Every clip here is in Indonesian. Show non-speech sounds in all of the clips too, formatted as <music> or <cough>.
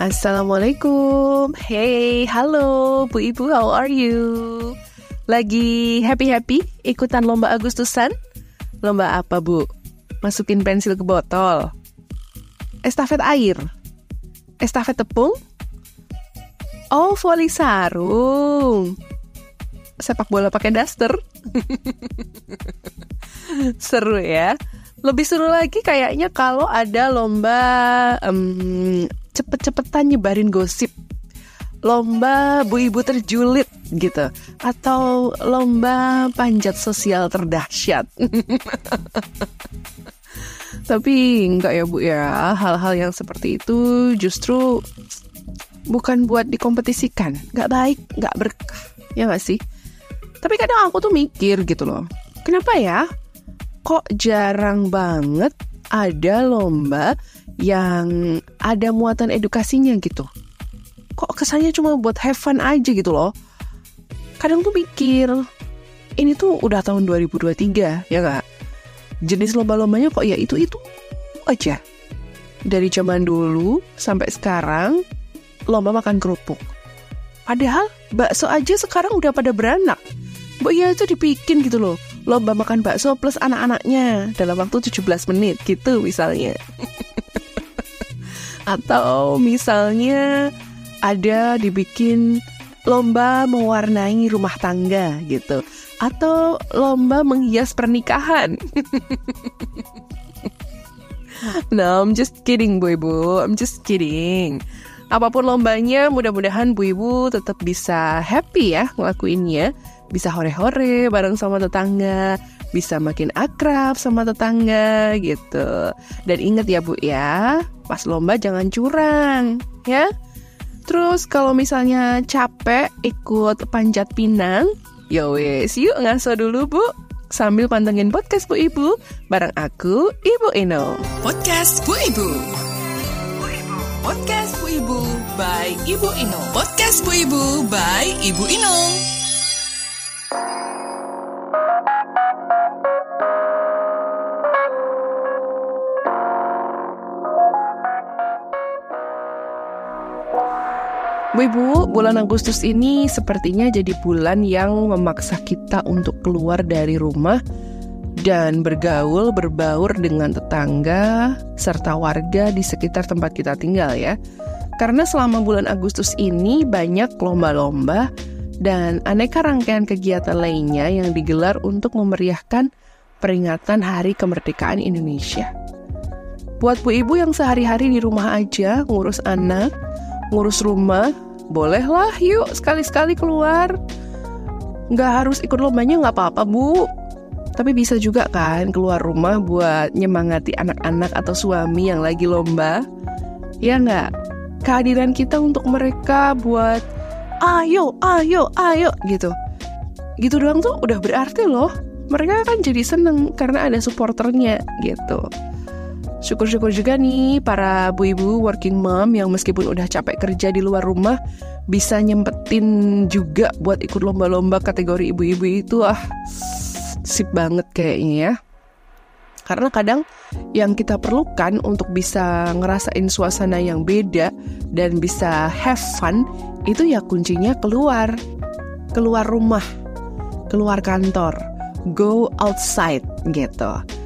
Assalamualaikum. Hey, halo Bu Ibu, how are you? Lagi happy-happy ikutan lomba Agustusan? Lomba apa, Bu? Masukin pensil ke botol. Estafet air. Estafet tepung? Oh, voli sarung. Sepak bola pakai daster. <laughs> Seru ya. Lebih seru lagi kayaknya kalau ada lomba um, cepet-cepetan nyebarin gosip. Lomba bu ibu terjulit gitu. Atau lomba panjat sosial terdahsyat. <laughs> Tapi enggak ya bu ya. Hal-hal yang seperti itu justru bukan buat dikompetisikan. Nggak baik nggak berkah. Ya nggak sih? Tapi kadang aku tuh mikir gitu loh. Kenapa ya? Kok jarang banget ada lomba yang ada muatan edukasinya gitu. Kok kesannya cuma buat have fun aja gitu loh. Kadang tuh mikir, ini tuh udah tahun 2023, ya gak? Jenis lomba-lombanya kok ya itu-itu aja. Dari zaman dulu sampai sekarang, lomba makan kerupuk. Padahal bakso aja sekarang udah pada beranak. Bu ya itu dibikin gitu loh. Lomba makan bakso plus anak-anaknya dalam waktu 17 menit gitu misalnya. <laughs> Atau misalnya ada dibikin lomba mewarnai rumah tangga gitu. Atau lomba menghias pernikahan. <laughs> no, I'm just kidding Bu Ibu. I'm just kidding. Apa pun lombanya, mudah-mudahan Bu Ibu tetap bisa happy ya ngelakuinnya. Bisa hore-hore bareng sama tetangga, bisa makin akrab sama tetangga gitu. Dan ingat ya Bu ya, pas lomba jangan curang ya. Terus kalau misalnya capek ikut panjat pinang, ya wes yuk ngaso dulu Bu. Sambil pantengin podcast Bu Ibu bareng aku Ibu Ino. Podcast Bu Ibu. Podcast Bu Ibu by Ibu Ino. Podcast Bu Ibu by Ibu Ino. Bu Ibu, bulan Agustus ini sepertinya jadi bulan yang memaksa kita untuk keluar dari rumah dan bergaul, berbaur dengan tetangga serta warga di sekitar tempat kita tinggal ya. Karena selama bulan Agustus ini banyak lomba-lomba dan aneka rangkaian kegiatan lainnya yang digelar untuk memeriahkan peringatan Hari Kemerdekaan Indonesia. Buat Bu Ibu yang sehari-hari di rumah aja ngurus anak, ngurus rumah, bolehlah yuk sekali-sekali keluar. Nggak harus ikut lombanya nggak apa-apa bu. Tapi bisa juga kan keluar rumah buat nyemangati anak-anak atau suami yang lagi lomba. Ya nggak? Kehadiran kita untuk mereka buat ayo, ayo, ayo gitu. Gitu doang tuh udah berarti loh. Mereka kan jadi seneng karena ada supporternya gitu. Syukur-syukur juga nih para bu ibu working mom yang meskipun udah capek kerja di luar rumah bisa nyempetin juga buat ikut lomba-lomba kategori ibu-ibu itu ah sip banget kayaknya ya. Karena kadang yang kita perlukan untuk bisa ngerasain suasana yang beda dan bisa have fun itu ya kuncinya keluar. Keluar rumah, keluar kantor, go outside gitu.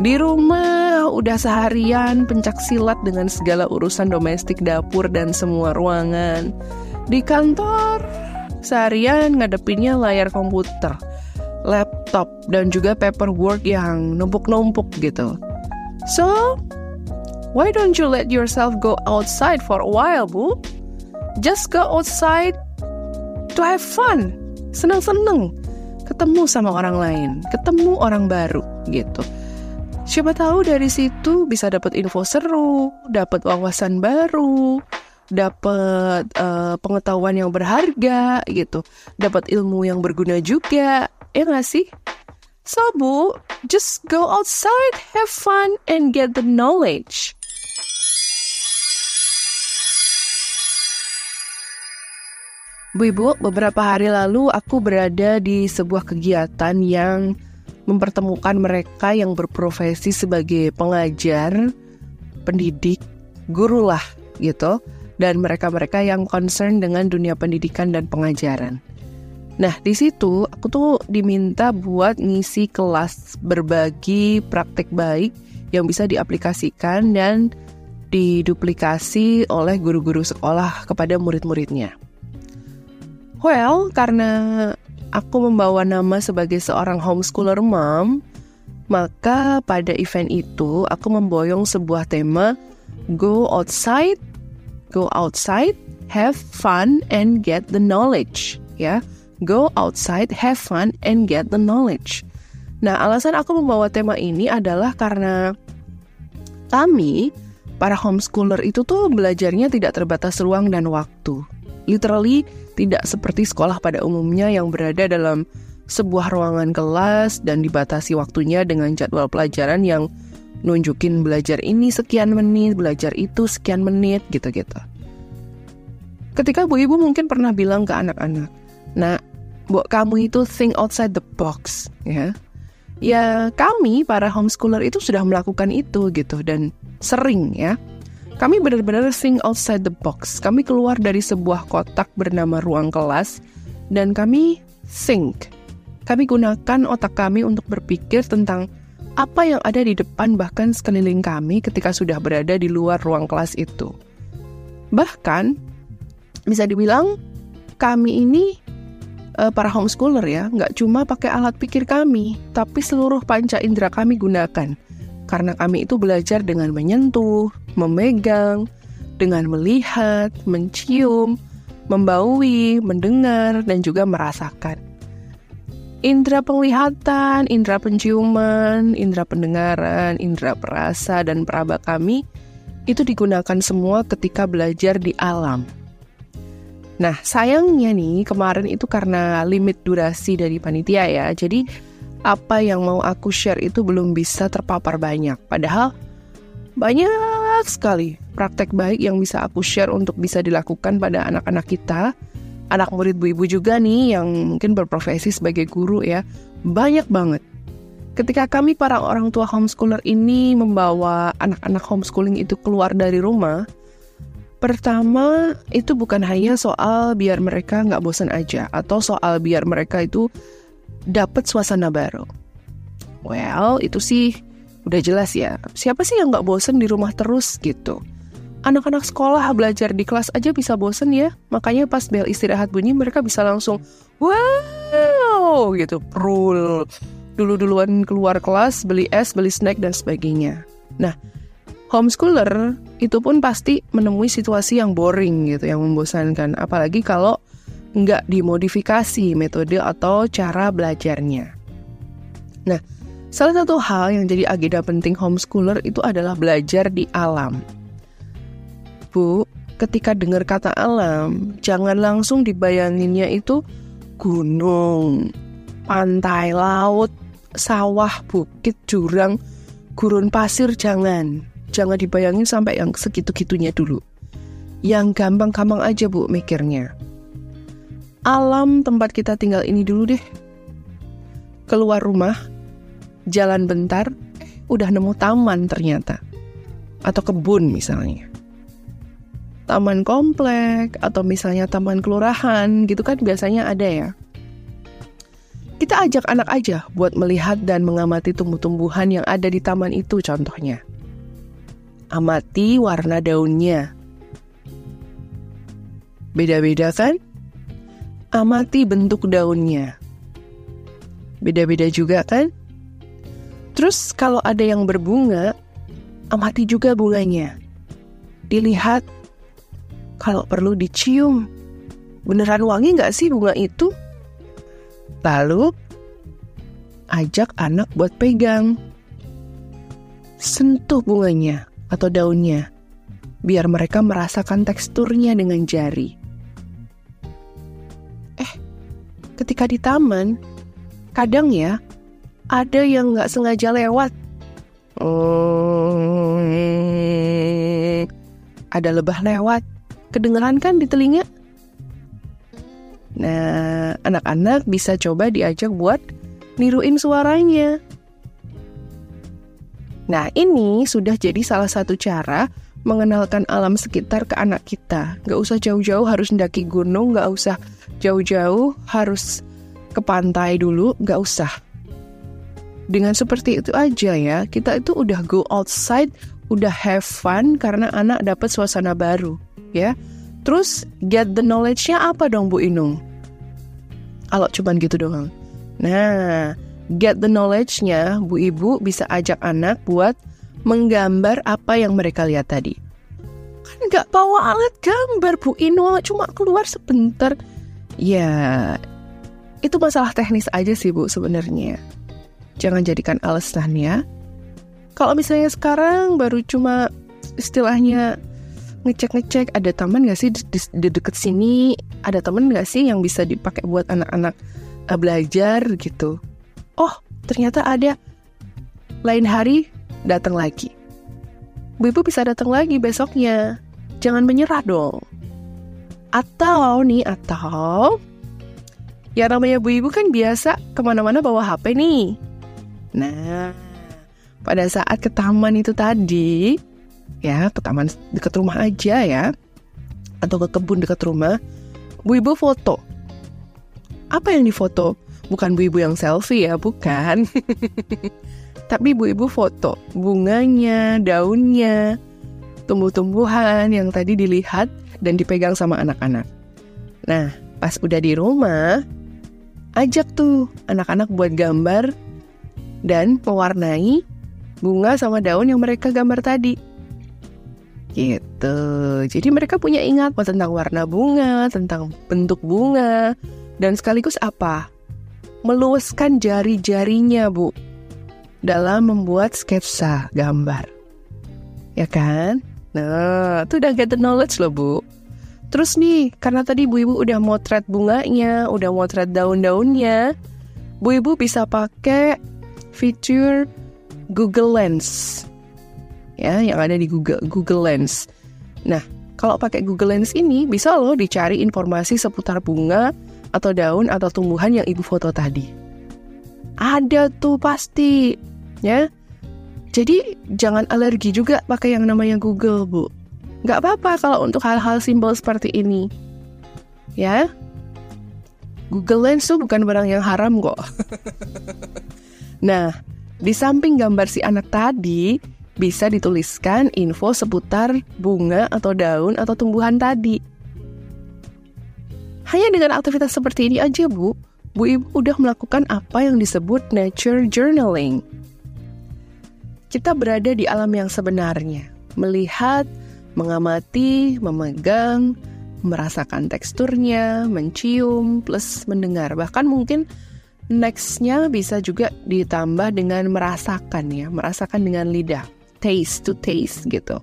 Di rumah udah seharian pencak silat dengan segala urusan domestik dapur dan semua ruangan. Di kantor seharian ngadepinnya layar komputer, laptop, dan juga paperwork yang numpuk-numpuk gitu. So, why don't you let yourself go outside for a while, Bu? Just go outside to have fun, seneng-seneng, ketemu sama orang lain, ketemu orang baru gitu. Siapa tahu dari situ bisa dapat info seru, dapat wawasan baru, dapat uh, pengetahuan yang berharga gitu, dapat ilmu yang berguna juga, ya nggak sih? So bu, just go outside, have fun, and get the knowledge. Bu Ibu, beberapa hari lalu aku berada di sebuah kegiatan yang mempertemukan mereka yang berprofesi sebagai pengajar, pendidik, guru lah gitu, dan mereka-mereka yang concern dengan dunia pendidikan dan pengajaran. Nah, di situ aku tuh diminta buat ngisi kelas berbagi praktek baik yang bisa diaplikasikan dan diduplikasi oleh guru-guru sekolah kepada murid-muridnya. Well, karena aku membawa nama sebagai seorang homeschooler mom, maka pada event itu aku memboyong sebuah tema Go outside, go outside, have fun and get the knowledge, ya. Go outside, have fun and get the knowledge. Nah, alasan aku membawa tema ini adalah karena kami para homeschooler itu tuh belajarnya tidak terbatas ruang dan waktu. Literally tidak seperti sekolah pada umumnya yang berada dalam sebuah ruangan kelas dan dibatasi waktunya dengan jadwal pelajaran yang nunjukin belajar ini sekian menit, belajar itu sekian menit, gitu-gitu. Ketika bu ibu mungkin pernah bilang ke anak-anak, nah, buat kamu itu think outside the box, ya. Ya kami para homeschooler itu sudah melakukan itu gitu dan sering ya kami benar-benar think outside the box. Kami keluar dari sebuah kotak bernama ruang kelas dan kami think. Kami gunakan otak kami untuk berpikir tentang apa yang ada di depan bahkan sekeliling kami ketika sudah berada di luar ruang kelas itu. Bahkan bisa dibilang kami ini uh, para homeschooler ya, nggak cuma pakai alat pikir kami, tapi seluruh panca indera kami gunakan karena kami itu belajar dengan menyentuh, memegang, dengan melihat, mencium, membaui, mendengar, dan juga merasakan. Indra penglihatan, indra penciuman, indra pendengaran, indra perasa, dan peraba kami itu digunakan semua ketika belajar di alam. Nah, sayangnya nih, kemarin itu karena limit durasi dari panitia ya, jadi apa yang mau aku share itu belum bisa terpapar banyak. Padahal banyak sekali praktek baik yang bisa aku share untuk bisa dilakukan pada anak-anak kita. Anak murid bu ibu juga nih yang mungkin berprofesi sebagai guru ya. Banyak banget. Ketika kami para orang tua homeschooler ini membawa anak-anak homeschooling itu keluar dari rumah, pertama itu bukan hanya soal biar mereka nggak bosan aja atau soal biar mereka itu dapat suasana baru. Well, itu sih udah jelas ya. Siapa sih yang nggak bosen di rumah terus gitu? Anak-anak sekolah belajar di kelas aja bisa bosen ya. Makanya pas bel istirahat bunyi mereka bisa langsung wow gitu. Rule. Dulu-duluan keluar kelas, beli es, beli snack dan sebagainya. Nah, homeschooler itu pun pasti menemui situasi yang boring gitu, yang membosankan. Apalagi kalau nggak dimodifikasi metode atau cara belajarnya. Nah, salah satu hal yang jadi agenda penting homeschooler itu adalah belajar di alam. Bu, ketika dengar kata alam, jangan langsung dibayanginnya itu gunung, pantai, laut, sawah, bukit, jurang, gurun pasir, jangan. Jangan dibayangin sampai yang segitu-gitunya dulu. Yang gampang-gampang aja bu mikirnya alam tempat kita tinggal ini dulu deh. Keluar rumah, jalan bentar, udah nemu taman ternyata. Atau kebun misalnya. Taman komplek, atau misalnya taman kelurahan, gitu kan biasanya ada ya. Kita ajak anak aja buat melihat dan mengamati tumbuh-tumbuhan yang ada di taman itu contohnya. Amati warna daunnya. Beda-beda kan? Amati bentuk daunnya. Beda-beda juga kan? Terus kalau ada yang berbunga, amati juga bunganya. Dilihat kalau perlu dicium. Beneran wangi nggak sih bunga itu? Lalu ajak anak buat pegang. Sentuh bunganya atau daunnya, biar mereka merasakan teksturnya dengan jari. Ketika di taman, kadang ya ada yang nggak sengaja lewat. Ada lebah lewat. Kedengeran kan di telinga? Nah, anak-anak bisa coba diajak buat niruin suaranya. Nah, ini sudah jadi salah satu cara mengenalkan alam sekitar ke anak kita. Gak usah jauh-jauh harus mendaki gunung, gak usah jauh-jauh harus ke pantai dulu, gak usah. Dengan seperti itu aja ya, kita itu udah go outside, udah have fun karena anak dapat suasana baru, ya. Terus get the knowledge-nya apa dong Bu Inung? Kalau cuman gitu doang. Nah, get the knowledge-nya Bu Ibu bisa ajak anak buat menggambar apa yang mereka lihat tadi. Kan nggak bawa alat gambar Bu Inung, cuma keluar sebentar. Ya, itu masalah teknis aja sih Bu sebenarnya. Jangan jadikan alasan ya. Kalau misalnya sekarang baru cuma istilahnya ngecek-ngecek ada taman gak sih di, di, di deket sini ada temen gak sih yang bisa dipakai buat anak-anak uh, belajar gitu oh ternyata ada lain hari datang lagi. Bu ibu bisa datang lagi besoknya. Jangan menyerah dong. Atau nih atau ya namanya bu ibu kan biasa ke mana-mana bawa hp nih. Nah pada saat ke taman itu tadi ya ke taman dekat rumah aja ya atau ke kebun dekat rumah bu ibu foto. Apa yang difoto? Bukan bu ibu yang selfie ya bukan <laughs> tapi bu ibu foto bunganya daunnya tumbuh-tumbuhan yang tadi dilihat dan dipegang sama anak-anak nah pas udah di rumah ajak tuh anak-anak buat gambar dan mewarnai bunga sama daun yang mereka gambar tadi Gitu. Jadi mereka punya ingat tentang warna bunga, tentang bentuk bunga, dan sekaligus apa? Meluaskan jari-jarinya, Bu, dalam membuat sketsa gambar. Ya kan? Nah, itu udah get the knowledge loh, Bu. Terus nih, karena tadi Bu Ibu udah motret bunganya, udah motret daun-daunnya, Bu Ibu bisa pakai fitur Google Lens ya yang ada di Google Google Lens. Nah, kalau pakai Google Lens ini bisa loh dicari informasi seputar bunga atau daun atau tumbuhan yang ibu foto tadi. Ada tuh pasti, ya. Jadi jangan alergi juga pakai yang namanya Google, Bu. Nggak apa-apa kalau untuk hal-hal simpel seperti ini. Ya, Google Lens tuh bukan barang yang haram kok. <laughs> nah, di samping gambar si anak tadi, bisa dituliskan info seputar bunga atau daun atau tumbuhan tadi. Hanya dengan aktivitas seperti ini aja, Bu, Bu Ibu udah melakukan apa yang disebut nature journaling. Kita berada di alam yang sebenarnya, melihat, mengamati, memegang, merasakan teksturnya, mencium, plus mendengar. Bahkan mungkin nextnya bisa juga ditambah dengan merasakan ya, merasakan dengan lidah taste to taste gitu.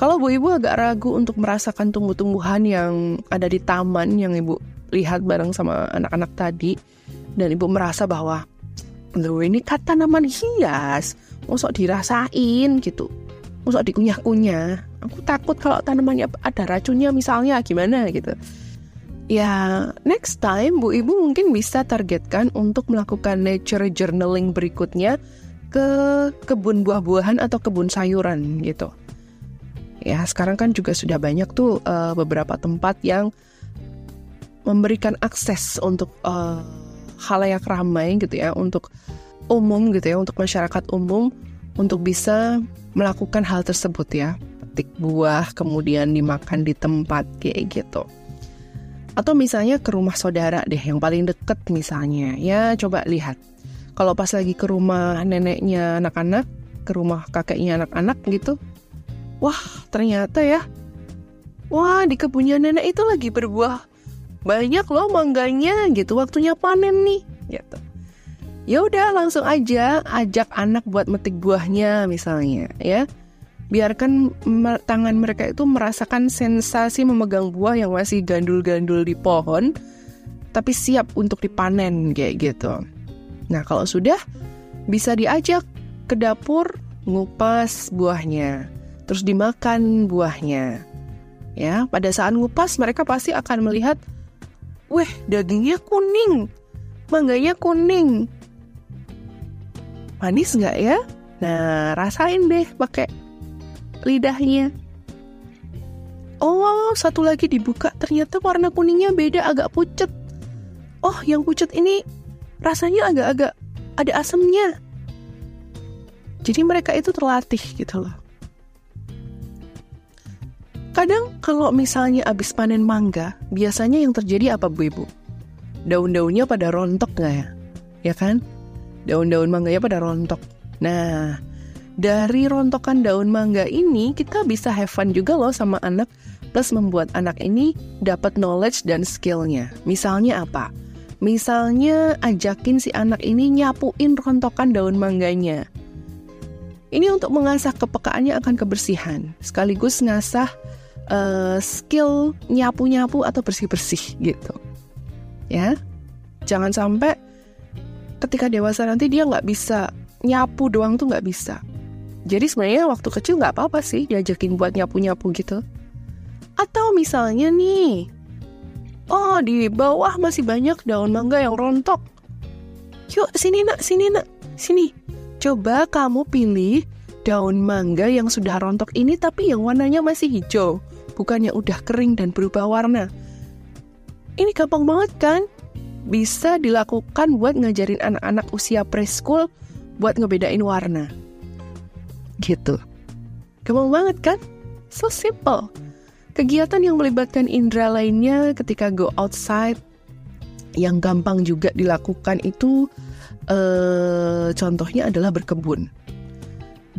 Kalau Bu Ibu agak ragu untuk merasakan tumbuh-tumbuhan yang ada di taman yang Ibu lihat bareng sama anak-anak tadi dan Ibu merasa bahwa Loh ini kan tanaman hias, mosok dirasain gitu. Mosok dikunyah-kunyah. Aku takut kalau tanamannya ada racunnya misalnya gimana gitu. Ya, next time Bu Ibu mungkin bisa targetkan untuk melakukan nature journaling berikutnya ke kebun buah-buahan atau kebun sayuran gitu. Ya, sekarang kan juga sudah banyak tuh uh, beberapa tempat yang memberikan akses untuk uh, halayak ramai gitu ya, untuk umum gitu ya, untuk masyarakat umum untuk bisa melakukan hal tersebut ya. Petik buah kemudian dimakan di tempat kayak gitu. Atau misalnya ke rumah saudara deh yang paling deket misalnya. Ya coba lihat. Kalau pas lagi ke rumah neneknya anak-anak, ke rumah kakeknya anak-anak gitu. Wah ternyata ya. Wah di kebunnya nenek itu lagi berbuah banyak loh mangganya gitu waktunya panen nih gitu ya udah langsung aja ajak anak buat metik buahnya misalnya ya biarkan tangan mereka itu merasakan sensasi memegang buah yang masih gandul-gandul di pohon, tapi siap untuk dipanen kayak gitu. Nah, kalau sudah bisa diajak ke dapur ngupas buahnya, terus dimakan buahnya. Ya, pada saat ngupas mereka pasti akan melihat, "Weh, dagingnya kuning, mangganya kuning." Manis nggak ya? Nah, rasain deh pakai lidahnya. Oh, satu lagi dibuka, ternyata warna kuningnya beda, agak pucet. Oh, yang pucet ini rasanya agak-agak ada asamnya. Jadi mereka itu terlatih gitu loh. Kadang kalau misalnya abis panen mangga, biasanya yang terjadi apa bu ibu? Daun-daunnya pada rontok nggak ya? Ya kan? Daun-daun mangganya pada rontok. Nah, dari rontokan daun mangga ini kita bisa have fun juga loh sama anak plus membuat anak ini dapat knowledge dan skillnya. Misalnya apa? Misalnya ajakin si anak ini nyapuin rontokan daun mangganya. Ini untuk mengasah kepekaannya akan kebersihan, sekaligus ngasah uh, skill nyapu-nyapu atau bersih-bersih gitu. Ya, jangan sampai ketika dewasa nanti dia nggak bisa nyapu doang tuh nggak bisa. Jadi sebenarnya waktu kecil nggak apa-apa sih diajakin buat nyapu-nyapu gitu. Atau misalnya nih, oh di bawah masih banyak daun mangga yang rontok. Yuk sini nak, sini nak, sini. Coba kamu pilih daun mangga yang sudah rontok ini tapi yang warnanya masih hijau. Bukannya udah kering dan berubah warna. Ini gampang banget kan? Bisa dilakukan buat ngajarin anak-anak usia preschool buat ngebedain warna gitu. Gampang banget kan? So simple. Kegiatan yang melibatkan indera lainnya ketika go outside yang gampang juga dilakukan itu eh, contohnya adalah berkebun.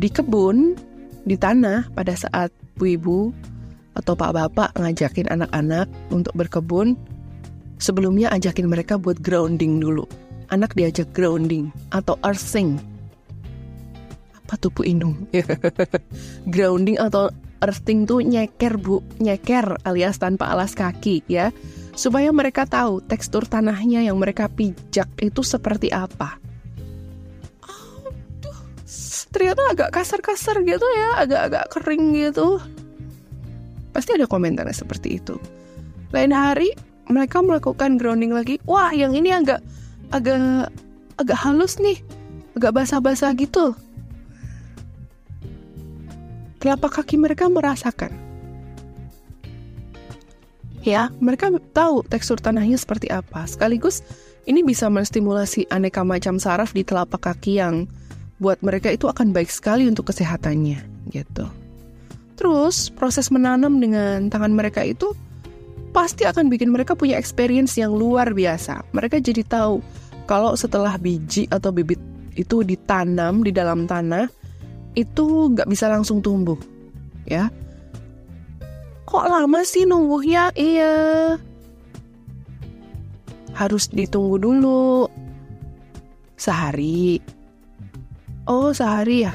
Di kebun, di tanah pada saat bu ibu atau pak bapak ngajakin anak-anak untuk berkebun, sebelumnya ajakin mereka buat grounding dulu. Anak diajak grounding atau earthing apa tuh Bu Inung? <laughs> Grounding atau earthing tuh nyeker Bu, nyeker alias tanpa alas kaki ya. Supaya mereka tahu tekstur tanahnya yang mereka pijak itu seperti apa. Ternyata agak kasar-kasar gitu ya, agak-agak kering gitu. Pasti ada komentar seperti itu. Lain hari mereka melakukan grounding lagi. Wah, yang ini agak agak agak halus nih, agak basah-basah gitu telapak kaki mereka merasakan. Ya, mereka tahu tekstur tanahnya seperti apa. Sekaligus ini bisa menstimulasi aneka macam saraf di telapak kaki yang buat mereka itu akan baik sekali untuk kesehatannya, gitu. Terus, proses menanam dengan tangan mereka itu pasti akan bikin mereka punya experience yang luar biasa. Mereka jadi tahu kalau setelah biji atau bibit itu ditanam di dalam tanah, itu nggak bisa langsung tumbuh, ya. Kok lama sih numbuhnya? Iya. Harus ditunggu dulu. Sehari. Oh, sehari ya.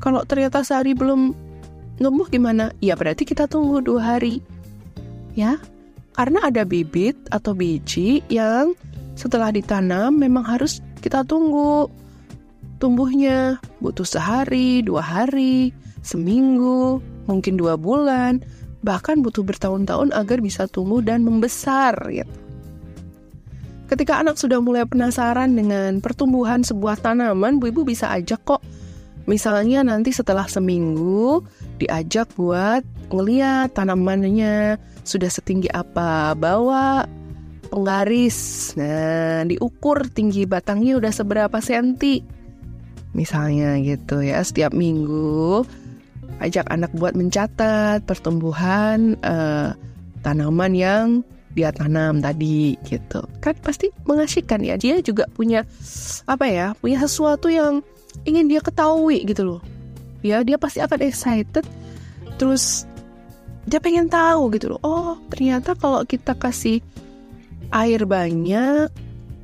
Kalau ternyata sehari belum numbuh gimana? Ya berarti kita tunggu dua hari. Ya, karena ada bibit atau biji yang setelah ditanam memang harus kita tunggu tumbuhnya butuh sehari, dua hari, seminggu, mungkin dua bulan, bahkan butuh bertahun-tahun agar bisa tumbuh dan membesar. Gitu. Ketika anak sudah mulai penasaran dengan pertumbuhan sebuah tanaman, bu ibu bisa ajak kok. Misalnya nanti setelah seminggu diajak buat ngeliat tanamannya sudah setinggi apa, bawa penggaris. Nah, diukur tinggi batangnya udah seberapa senti misalnya gitu ya. Setiap minggu ajak anak buat mencatat pertumbuhan uh, tanaman yang dia tanam tadi gitu. Kan pasti mengasihkan ya. Dia juga punya apa ya punya sesuatu yang ingin dia ketahui gitu loh. Ya dia pasti akan excited. Terus dia pengen tahu gitu loh. Oh ternyata kalau kita kasih air banyak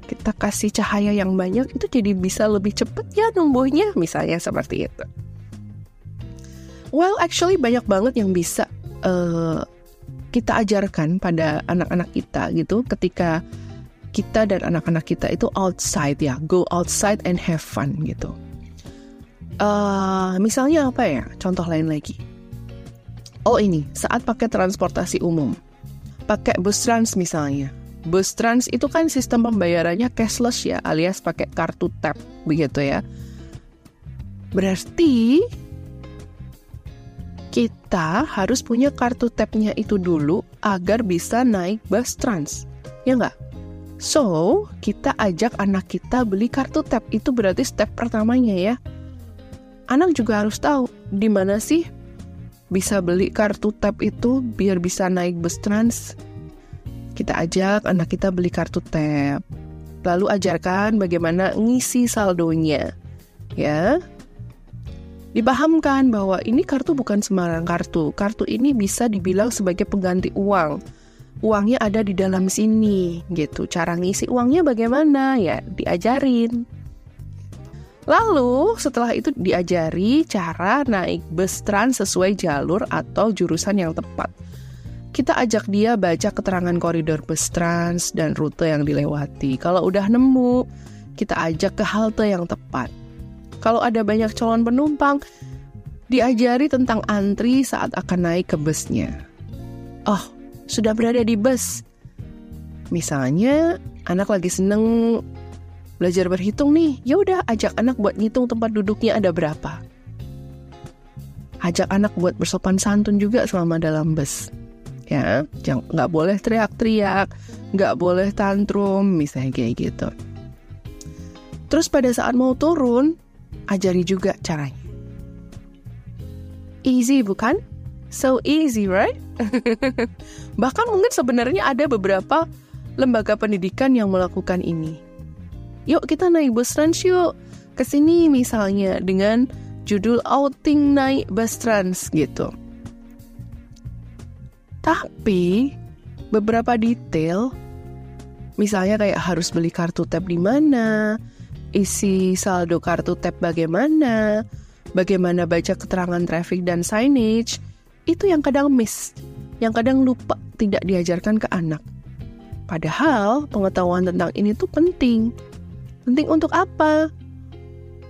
kita kasih cahaya yang banyak itu jadi bisa lebih cepat ya numbuhnya misalnya seperti itu. Well actually banyak banget yang bisa uh, kita ajarkan pada anak-anak kita gitu. Ketika kita dan anak-anak kita itu outside ya go outside and have fun gitu. Uh, misalnya apa ya? Contoh lain lagi oh ini saat pakai transportasi umum pakai bus trans misalnya bus trans itu kan sistem pembayarannya cashless ya alias pakai kartu tap begitu ya berarti kita harus punya kartu tap-nya itu dulu agar bisa naik bus trans. Ya nggak? So, kita ajak anak kita beli kartu tap. Itu berarti step pertamanya ya. Anak juga harus tahu di mana sih bisa beli kartu tap itu biar bisa naik bus trans. Kita ajak anak kita beli kartu tap. Lalu ajarkan bagaimana ngisi saldonya. Ya, Dipahamkan bahwa ini kartu bukan sembarang kartu. Kartu ini bisa dibilang sebagai pengganti uang. Uangnya ada di dalam sini, gitu. Cara ngisi uangnya bagaimana? Ya, diajarin. Lalu setelah itu diajari cara naik bus trans sesuai jalur atau jurusan yang tepat. Kita ajak dia baca keterangan koridor bus trans dan rute yang dilewati. Kalau udah nemu, kita ajak ke halte yang tepat kalau ada banyak calon penumpang, diajari tentang antri saat akan naik ke busnya. Oh, sudah berada di bus. Misalnya, anak lagi seneng belajar berhitung nih, ya udah ajak anak buat ngitung tempat duduknya ada berapa. Ajak anak buat bersopan santun juga selama dalam bus. Ya, jangan nggak boleh teriak-teriak, nggak boleh tantrum, misalnya kayak gitu. Terus pada saat mau turun, ajari juga caranya. Easy bukan? So easy, right? <laughs> Bahkan mungkin sebenarnya ada beberapa lembaga pendidikan yang melakukan ini. Yuk kita naik bus trans yuk. Ke sini misalnya dengan judul outing naik bus trans gitu. Tapi beberapa detail misalnya kayak harus beli kartu tab di mana, isi saldo kartu tap bagaimana, bagaimana baca keterangan traffic dan signage, itu yang kadang miss, yang kadang lupa tidak diajarkan ke anak. Padahal pengetahuan tentang ini tuh penting. Penting untuk apa?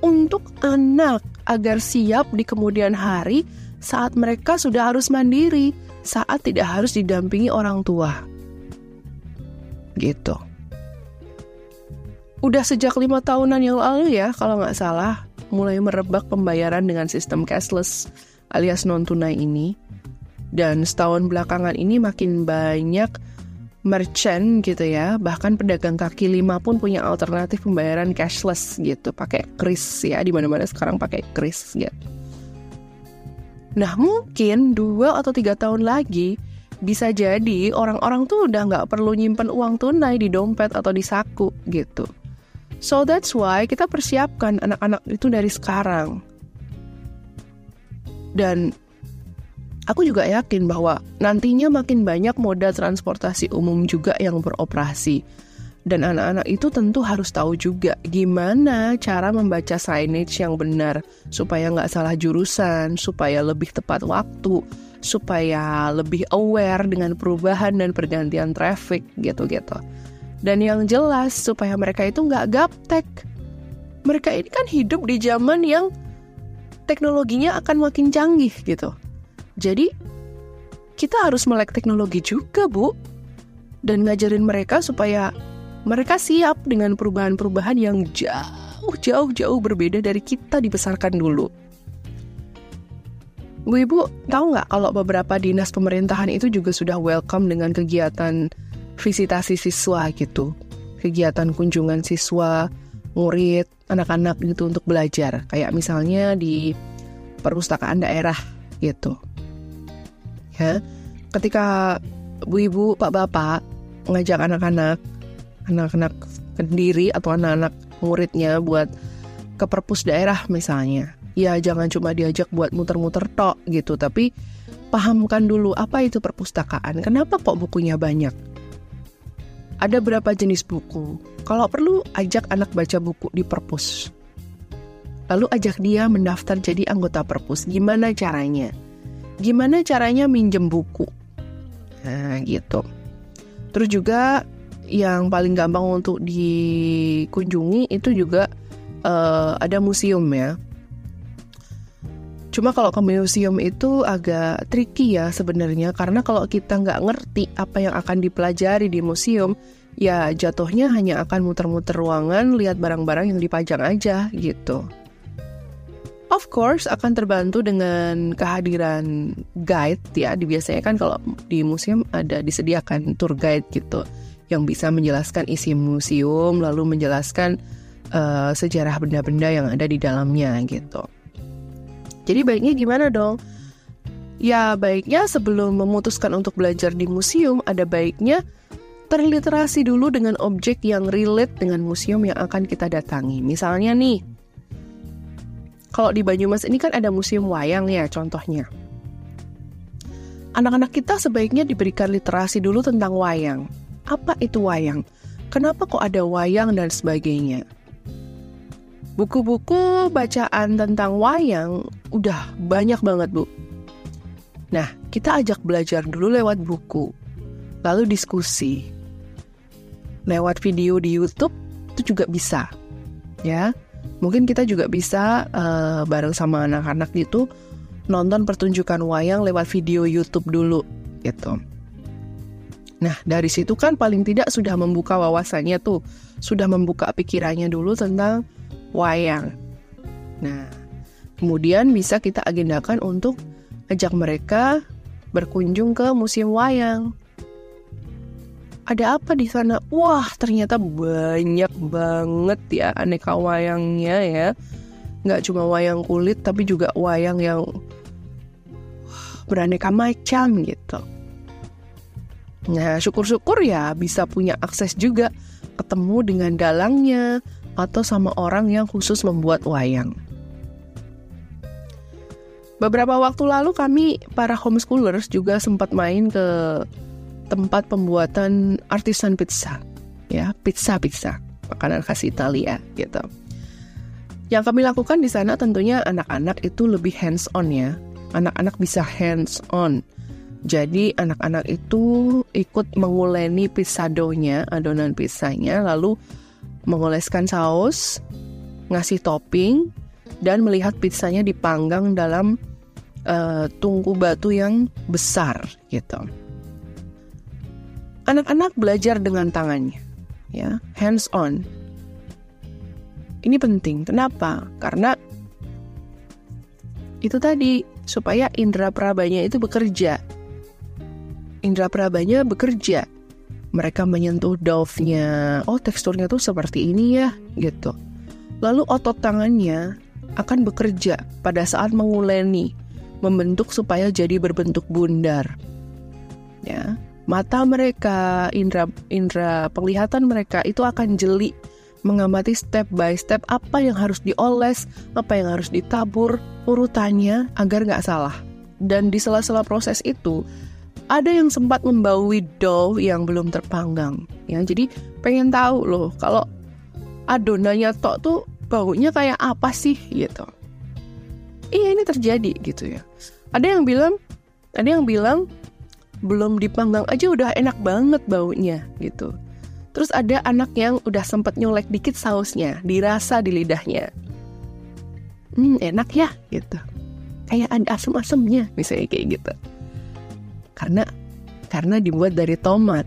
Untuk anak agar siap di kemudian hari saat mereka sudah harus mandiri, saat tidak harus didampingi orang tua. Gitu udah sejak lima tahunan yang lalu ya kalau nggak salah mulai merebak pembayaran dengan sistem cashless alias non tunai ini dan setahun belakangan ini makin banyak merchant gitu ya. Bahkan pedagang kaki lima pun punya alternatif pembayaran cashless gitu. Pakai kris ya. Di mana mana sekarang pakai kris gitu. Nah mungkin dua atau tiga tahun lagi bisa jadi orang-orang tuh udah nggak perlu nyimpen uang tunai di dompet atau di saku gitu. So that's why kita persiapkan anak-anak itu dari sekarang. Dan aku juga yakin bahwa nantinya makin banyak moda transportasi umum juga yang beroperasi. Dan anak-anak itu tentu harus tahu juga gimana cara membaca signage yang benar supaya nggak salah jurusan, supaya lebih tepat waktu, supaya lebih aware dengan perubahan dan pergantian traffic gitu-gitu. Dan yang jelas supaya mereka itu nggak gaptek. Mereka ini kan hidup di zaman yang teknologinya akan makin canggih gitu. Jadi kita harus melek teknologi juga bu. Dan ngajarin mereka supaya mereka siap dengan perubahan-perubahan yang jauh jauh jauh berbeda dari kita dibesarkan dulu. Bu Ibu, tahu nggak kalau beberapa dinas pemerintahan itu juga sudah welcome dengan kegiatan visitasi siswa gitu. Kegiatan kunjungan siswa, murid, anak-anak gitu untuk belajar. Kayak misalnya di perpustakaan daerah gitu. Ya. Ketika Bu Ibu, Pak Bapak ngajak anak-anak, anak-anak sendiri atau anak-anak muridnya buat ke perpus daerah misalnya. Ya jangan cuma diajak buat muter-muter tok gitu, tapi pahamkan dulu apa itu perpustakaan, kenapa kok bukunya banyak. Ada berapa jenis buku? Kalau perlu ajak anak baca buku di perpus. Lalu ajak dia mendaftar jadi anggota perpus. Gimana caranya? Gimana caranya minjem buku? Nah, gitu. Terus juga yang paling gampang untuk dikunjungi itu juga uh, ada museum ya. Cuma kalau ke museum itu agak tricky ya sebenarnya karena kalau kita nggak ngerti apa yang akan dipelajari di museum, ya jatuhnya hanya akan muter-muter ruangan, lihat barang-barang yang dipajang aja gitu. Of course akan terbantu dengan kehadiran guide ya. Biasanya kan kalau di museum ada disediakan tour guide gitu yang bisa menjelaskan isi museum lalu menjelaskan uh, sejarah benda-benda yang ada di dalamnya gitu. Jadi baiknya gimana dong? Ya baiknya sebelum memutuskan untuk belajar di museum ada baiknya terliterasi dulu dengan objek yang relate dengan museum yang akan kita datangi. Misalnya nih, kalau di Banyumas ini kan ada museum wayang ya contohnya. Anak-anak kita sebaiknya diberikan literasi dulu tentang wayang. Apa itu wayang? Kenapa kok ada wayang dan sebagainya? Buku-buku bacaan tentang wayang udah banyak banget, Bu. Nah, kita ajak belajar dulu lewat buku, lalu diskusi. Lewat video di YouTube itu juga bisa. Ya, Mungkin kita juga bisa uh, bareng sama anak-anak gitu nonton pertunjukan wayang lewat video YouTube dulu gitu. Nah, dari situ kan paling tidak sudah membuka wawasannya tuh, sudah membuka pikirannya dulu tentang wayang. Nah, kemudian bisa kita agendakan untuk ajak mereka berkunjung ke museum wayang ada apa di sana? Wah, ternyata banyak banget ya aneka wayangnya ya. Nggak cuma wayang kulit, tapi juga wayang yang beraneka macam gitu. Nah, syukur-syukur ya bisa punya akses juga ketemu dengan dalangnya atau sama orang yang khusus membuat wayang. Beberapa waktu lalu kami para homeschoolers juga sempat main ke tempat pembuatan artisan pizza, ya pizza pizza makanan khas Italia gitu. Yang kami lakukan di sana tentunya anak-anak itu lebih hands on ya, anak-anak bisa hands on. Jadi anak-anak itu ikut menguleni pizzadonya, adonan pizzanya, lalu mengoleskan saus, ngasih topping, dan melihat pizzanya dipanggang dalam uh, tungku batu yang besar gitu. Anak-anak belajar dengan tangannya, ya, hands on. Ini penting. Kenapa? Karena itu tadi supaya indera prabanya itu bekerja. Indera prabanya bekerja. Mereka menyentuh dough-nya. Oh, teksturnya tuh seperti ini ya, gitu. Lalu otot tangannya akan bekerja pada saat menguleni, membentuk supaya jadi berbentuk bundar. Ya, mata mereka, indera indera penglihatan mereka itu akan jeli mengamati step by step apa yang harus dioles, apa yang harus ditabur, urutannya agar nggak salah. Dan di sela-sela proses itu, ada yang sempat membaui dough yang belum terpanggang. Ya, jadi pengen tahu loh, kalau adonannya tok tuh baunya kayak apa sih gitu. Iya ini terjadi gitu ya. Ada yang bilang, ada yang bilang belum dipanggang aja udah enak banget baunya gitu. Terus ada anak yang udah sempet nyolek dikit sausnya, dirasa di lidahnya. Hmm, enak ya gitu. Kayak ada asem-asemnya misalnya kayak gitu. Karena karena dibuat dari tomat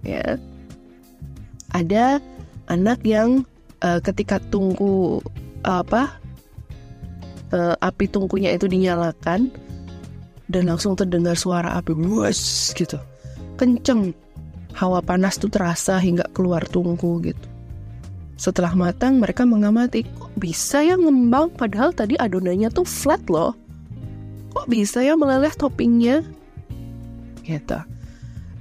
ya. Ada anak yang uh, ketika tungku uh, apa uh, api tungkunya itu dinyalakan dan langsung terdengar suara api luas gitu. Kenceng. Hawa panas tuh terasa hingga keluar tungku gitu. Setelah matang mereka mengamati, kok bisa ya ngembang padahal tadi adonannya tuh flat loh. Kok bisa ya meleleh toppingnya? Gitu.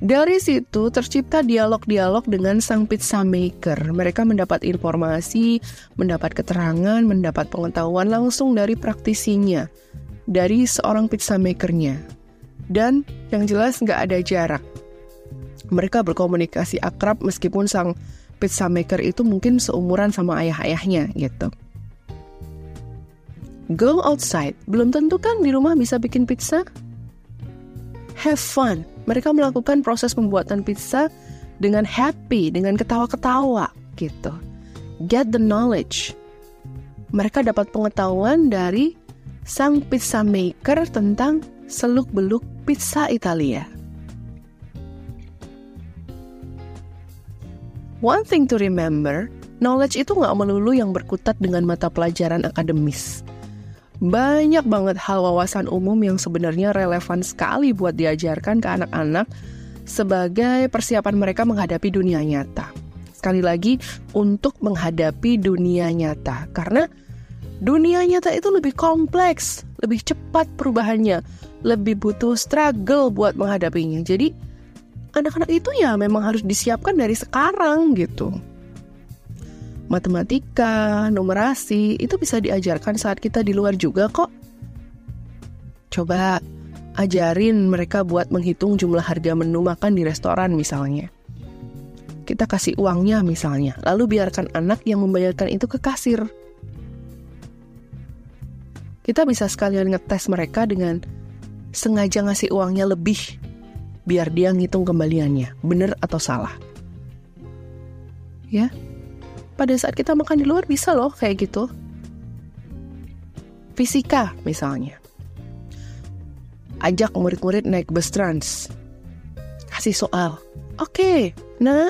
Dari situ tercipta dialog-dialog dengan sang pizza maker. Mereka mendapat informasi, mendapat keterangan, mendapat pengetahuan langsung dari praktisinya, dari seorang pizza makernya. Dan yang jelas nggak ada jarak. Mereka berkomunikasi akrab meskipun sang pizza maker itu mungkin seumuran sama ayah-ayahnya gitu. Go outside, belum tentu kan di rumah bisa bikin pizza? Have fun, mereka melakukan proses pembuatan pizza dengan happy, dengan ketawa-ketawa gitu. Get the knowledge. Mereka dapat pengetahuan dari sang pizza maker tentang seluk-beluk pizza Italia. One thing to remember, knowledge itu nggak melulu yang berkutat dengan mata pelajaran akademis banyak banget hal wawasan umum yang sebenarnya relevan sekali buat diajarkan ke anak-anak sebagai persiapan mereka menghadapi dunia nyata. Sekali lagi, untuk menghadapi dunia nyata, karena dunia nyata itu lebih kompleks, lebih cepat perubahannya, lebih butuh struggle buat menghadapinya. Jadi, anak-anak itu ya memang harus disiapkan dari sekarang gitu matematika, numerasi, itu bisa diajarkan saat kita di luar juga kok. Coba ajarin mereka buat menghitung jumlah harga menu makan di restoran misalnya. Kita kasih uangnya misalnya, lalu biarkan anak yang membayarkan itu ke kasir. Kita bisa sekalian ngetes mereka dengan sengaja ngasih uangnya lebih, biar dia ngitung kembaliannya, bener atau salah. Ya, pada saat kita makan di luar bisa loh kayak gitu. Fisika misalnya. Ajak murid-murid naik bus trans. Kasih soal. Oke, nah,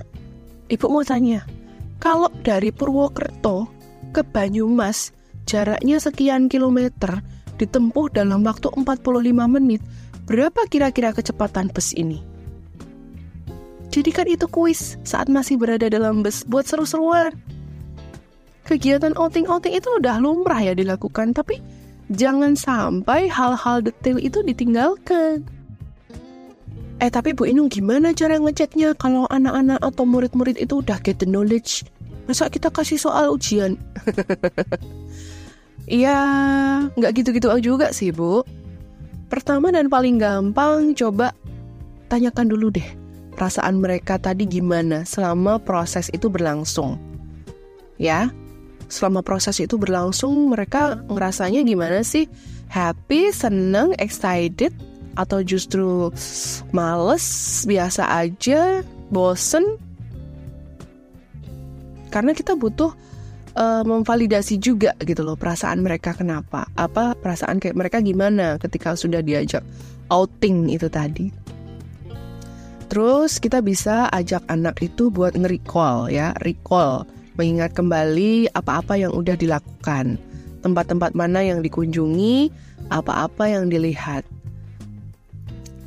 ibu mau tanya. Kalau dari Purwokerto ke Banyumas, jaraknya sekian kilometer, ditempuh dalam waktu 45 menit, berapa kira-kira kecepatan bus ini? Jadikan itu kuis saat masih berada dalam bus buat seru-seruan kegiatan outing-outing itu udah lumrah ya dilakukan, tapi jangan sampai hal-hal detail itu ditinggalkan. Eh tapi Bu Inung gimana cara ngeceknya kalau anak-anak atau murid-murid itu udah get the knowledge? Masa kita kasih soal ujian? <laughs> Iya, nggak gitu-gitu juga sih Bu. Pertama dan paling gampang coba tanyakan dulu deh perasaan mereka tadi gimana selama proses itu berlangsung. Ya, selama proses itu berlangsung mereka ngerasanya gimana sih? Happy, seneng, excited, atau justru males, biasa aja, bosen? Karena kita butuh uh, memvalidasi juga gitu loh perasaan mereka kenapa, apa perasaan kayak mereka gimana ketika sudah diajak outing itu tadi. Terus kita bisa ajak anak itu buat nge-recall ya, recall mengingat kembali apa-apa yang udah dilakukan, tempat-tempat mana yang dikunjungi, apa-apa yang dilihat.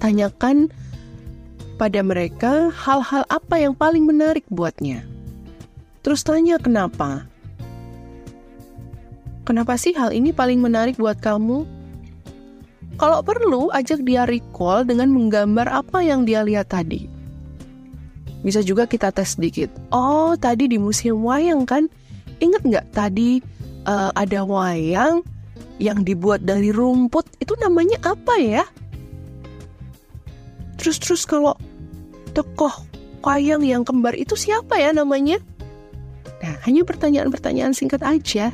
Tanyakan pada mereka hal-hal apa yang paling menarik buatnya. Terus tanya kenapa. Kenapa sih hal ini paling menarik buat kamu? Kalau perlu, ajak dia recall dengan menggambar apa yang dia lihat tadi. Bisa juga kita tes sedikit. Oh, tadi di museum wayang kan? Ingat nggak tadi uh, ada wayang yang dibuat dari rumput? Itu namanya apa ya? Terus-terus kalau tokoh wayang yang kembar itu siapa ya namanya? Nah, hanya pertanyaan-pertanyaan singkat aja.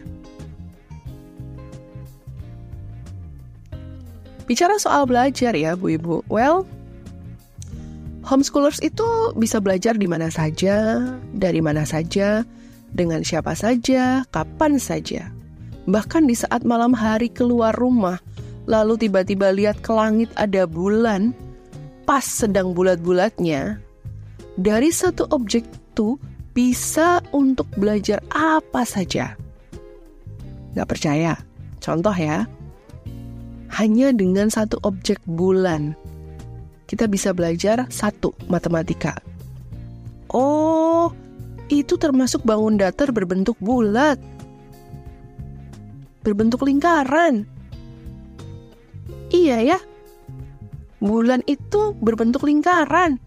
Bicara soal belajar ya, Bu Ibu. Well, Homeschoolers itu bisa belajar di mana saja, dari mana saja, dengan siapa saja, kapan saja. Bahkan di saat malam hari keluar rumah, lalu tiba-tiba lihat ke langit ada bulan, pas sedang bulat-bulatnya, dari satu objek itu bisa untuk belajar apa saja. Gak percaya? Contoh ya, hanya dengan satu objek bulan kita bisa belajar satu matematika. Oh, itu termasuk bangun datar berbentuk bulat. Berbentuk lingkaran. Iya ya. Bulan itu berbentuk lingkaran.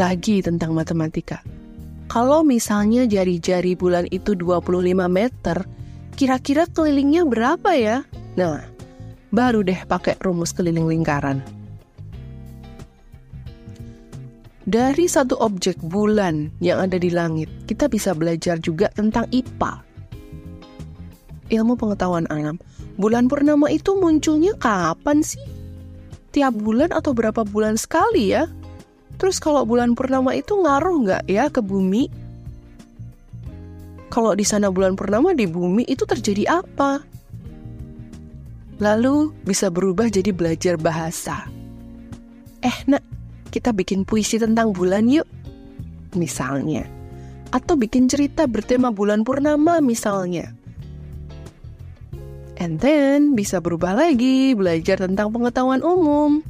Lagi tentang matematika. Kalau misalnya jari-jari bulan itu 25 meter, kira-kira kelilingnya berapa ya? Nah, baru deh pakai rumus keliling lingkaran. Dari satu objek bulan yang ada di langit, kita bisa belajar juga tentang IPA. Ilmu pengetahuan alam. Bulan purnama itu munculnya kapan sih? Tiap bulan atau berapa bulan sekali ya? Terus kalau bulan purnama itu ngaruh nggak ya ke bumi? Kalau di sana bulan purnama di bumi itu terjadi apa? Lalu bisa berubah jadi belajar bahasa. Eh nak, kita bikin puisi tentang bulan yuk. Misalnya. Atau bikin cerita bertema bulan purnama misalnya. And then bisa berubah lagi, belajar tentang pengetahuan umum.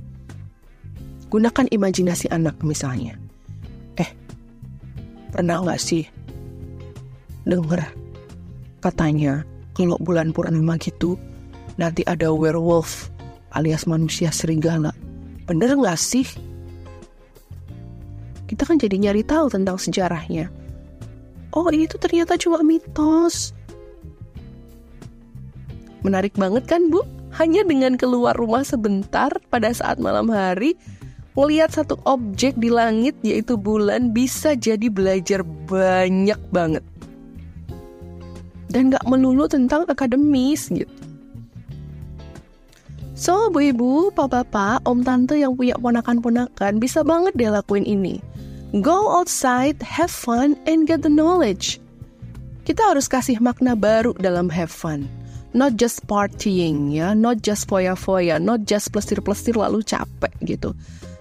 Gunakan imajinasi anak misalnya. Eh, pernah nggak sih denger katanya kalau bulan purnama gitu nanti ada werewolf alias manusia serigala. Bener nggak sih? Kita kan jadi nyari tahu tentang sejarahnya. Oh ini tuh ternyata cuma mitos. Menarik banget kan bu? Hanya dengan keluar rumah sebentar pada saat malam hari, Melihat satu objek di langit yaitu bulan bisa jadi belajar banyak banget. Dan gak melulu tentang akademis gitu. So, bu ibu, pak bapak, om tante yang punya ponakan-ponakan bisa banget deh lakuin ini. Go outside, have fun, and get the knowledge. Kita harus kasih makna baru dalam have fun. Not just partying ya, not just foya-foya, not just plesir-plesir lalu capek gitu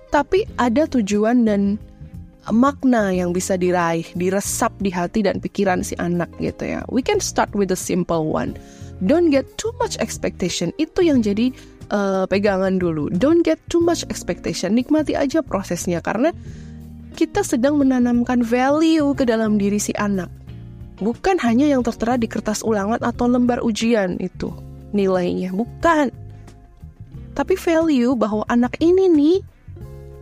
tapi ada tujuan dan makna yang bisa diraih, diresap di hati dan pikiran si anak gitu ya. We can start with the simple one. Don't get too much expectation. Itu yang jadi uh, pegangan dulu. Don't get too much expectation. Nikmati aja prosesnya karena kita sedang menanamkan value ke dalam diri si anak. Bukan hanya yang tertera di kertas ulangan atau lembar ujian itu nilainya, bukan. Tapi value bahwa anak ini nih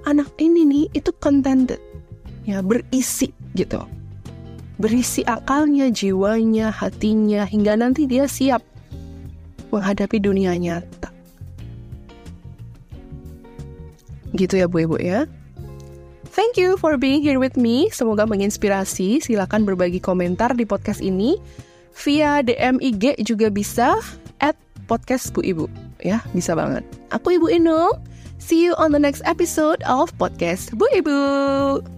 anak ini nih itu contented ya berisi gitu berisi akalnya jiwanya hatinya hingga nanti dia siap menghadapi dunia nyata gitu ya bu ibu ya Thank you for being here with me. Semoga menginspirasi. Silakan berbagi komentar di podcast ini via DM IG juga bisa at podcast Bu Ibu. Ya, bisa banget. Aku Ibu Inul. See you on the next episode of Podcast Bu Ibu.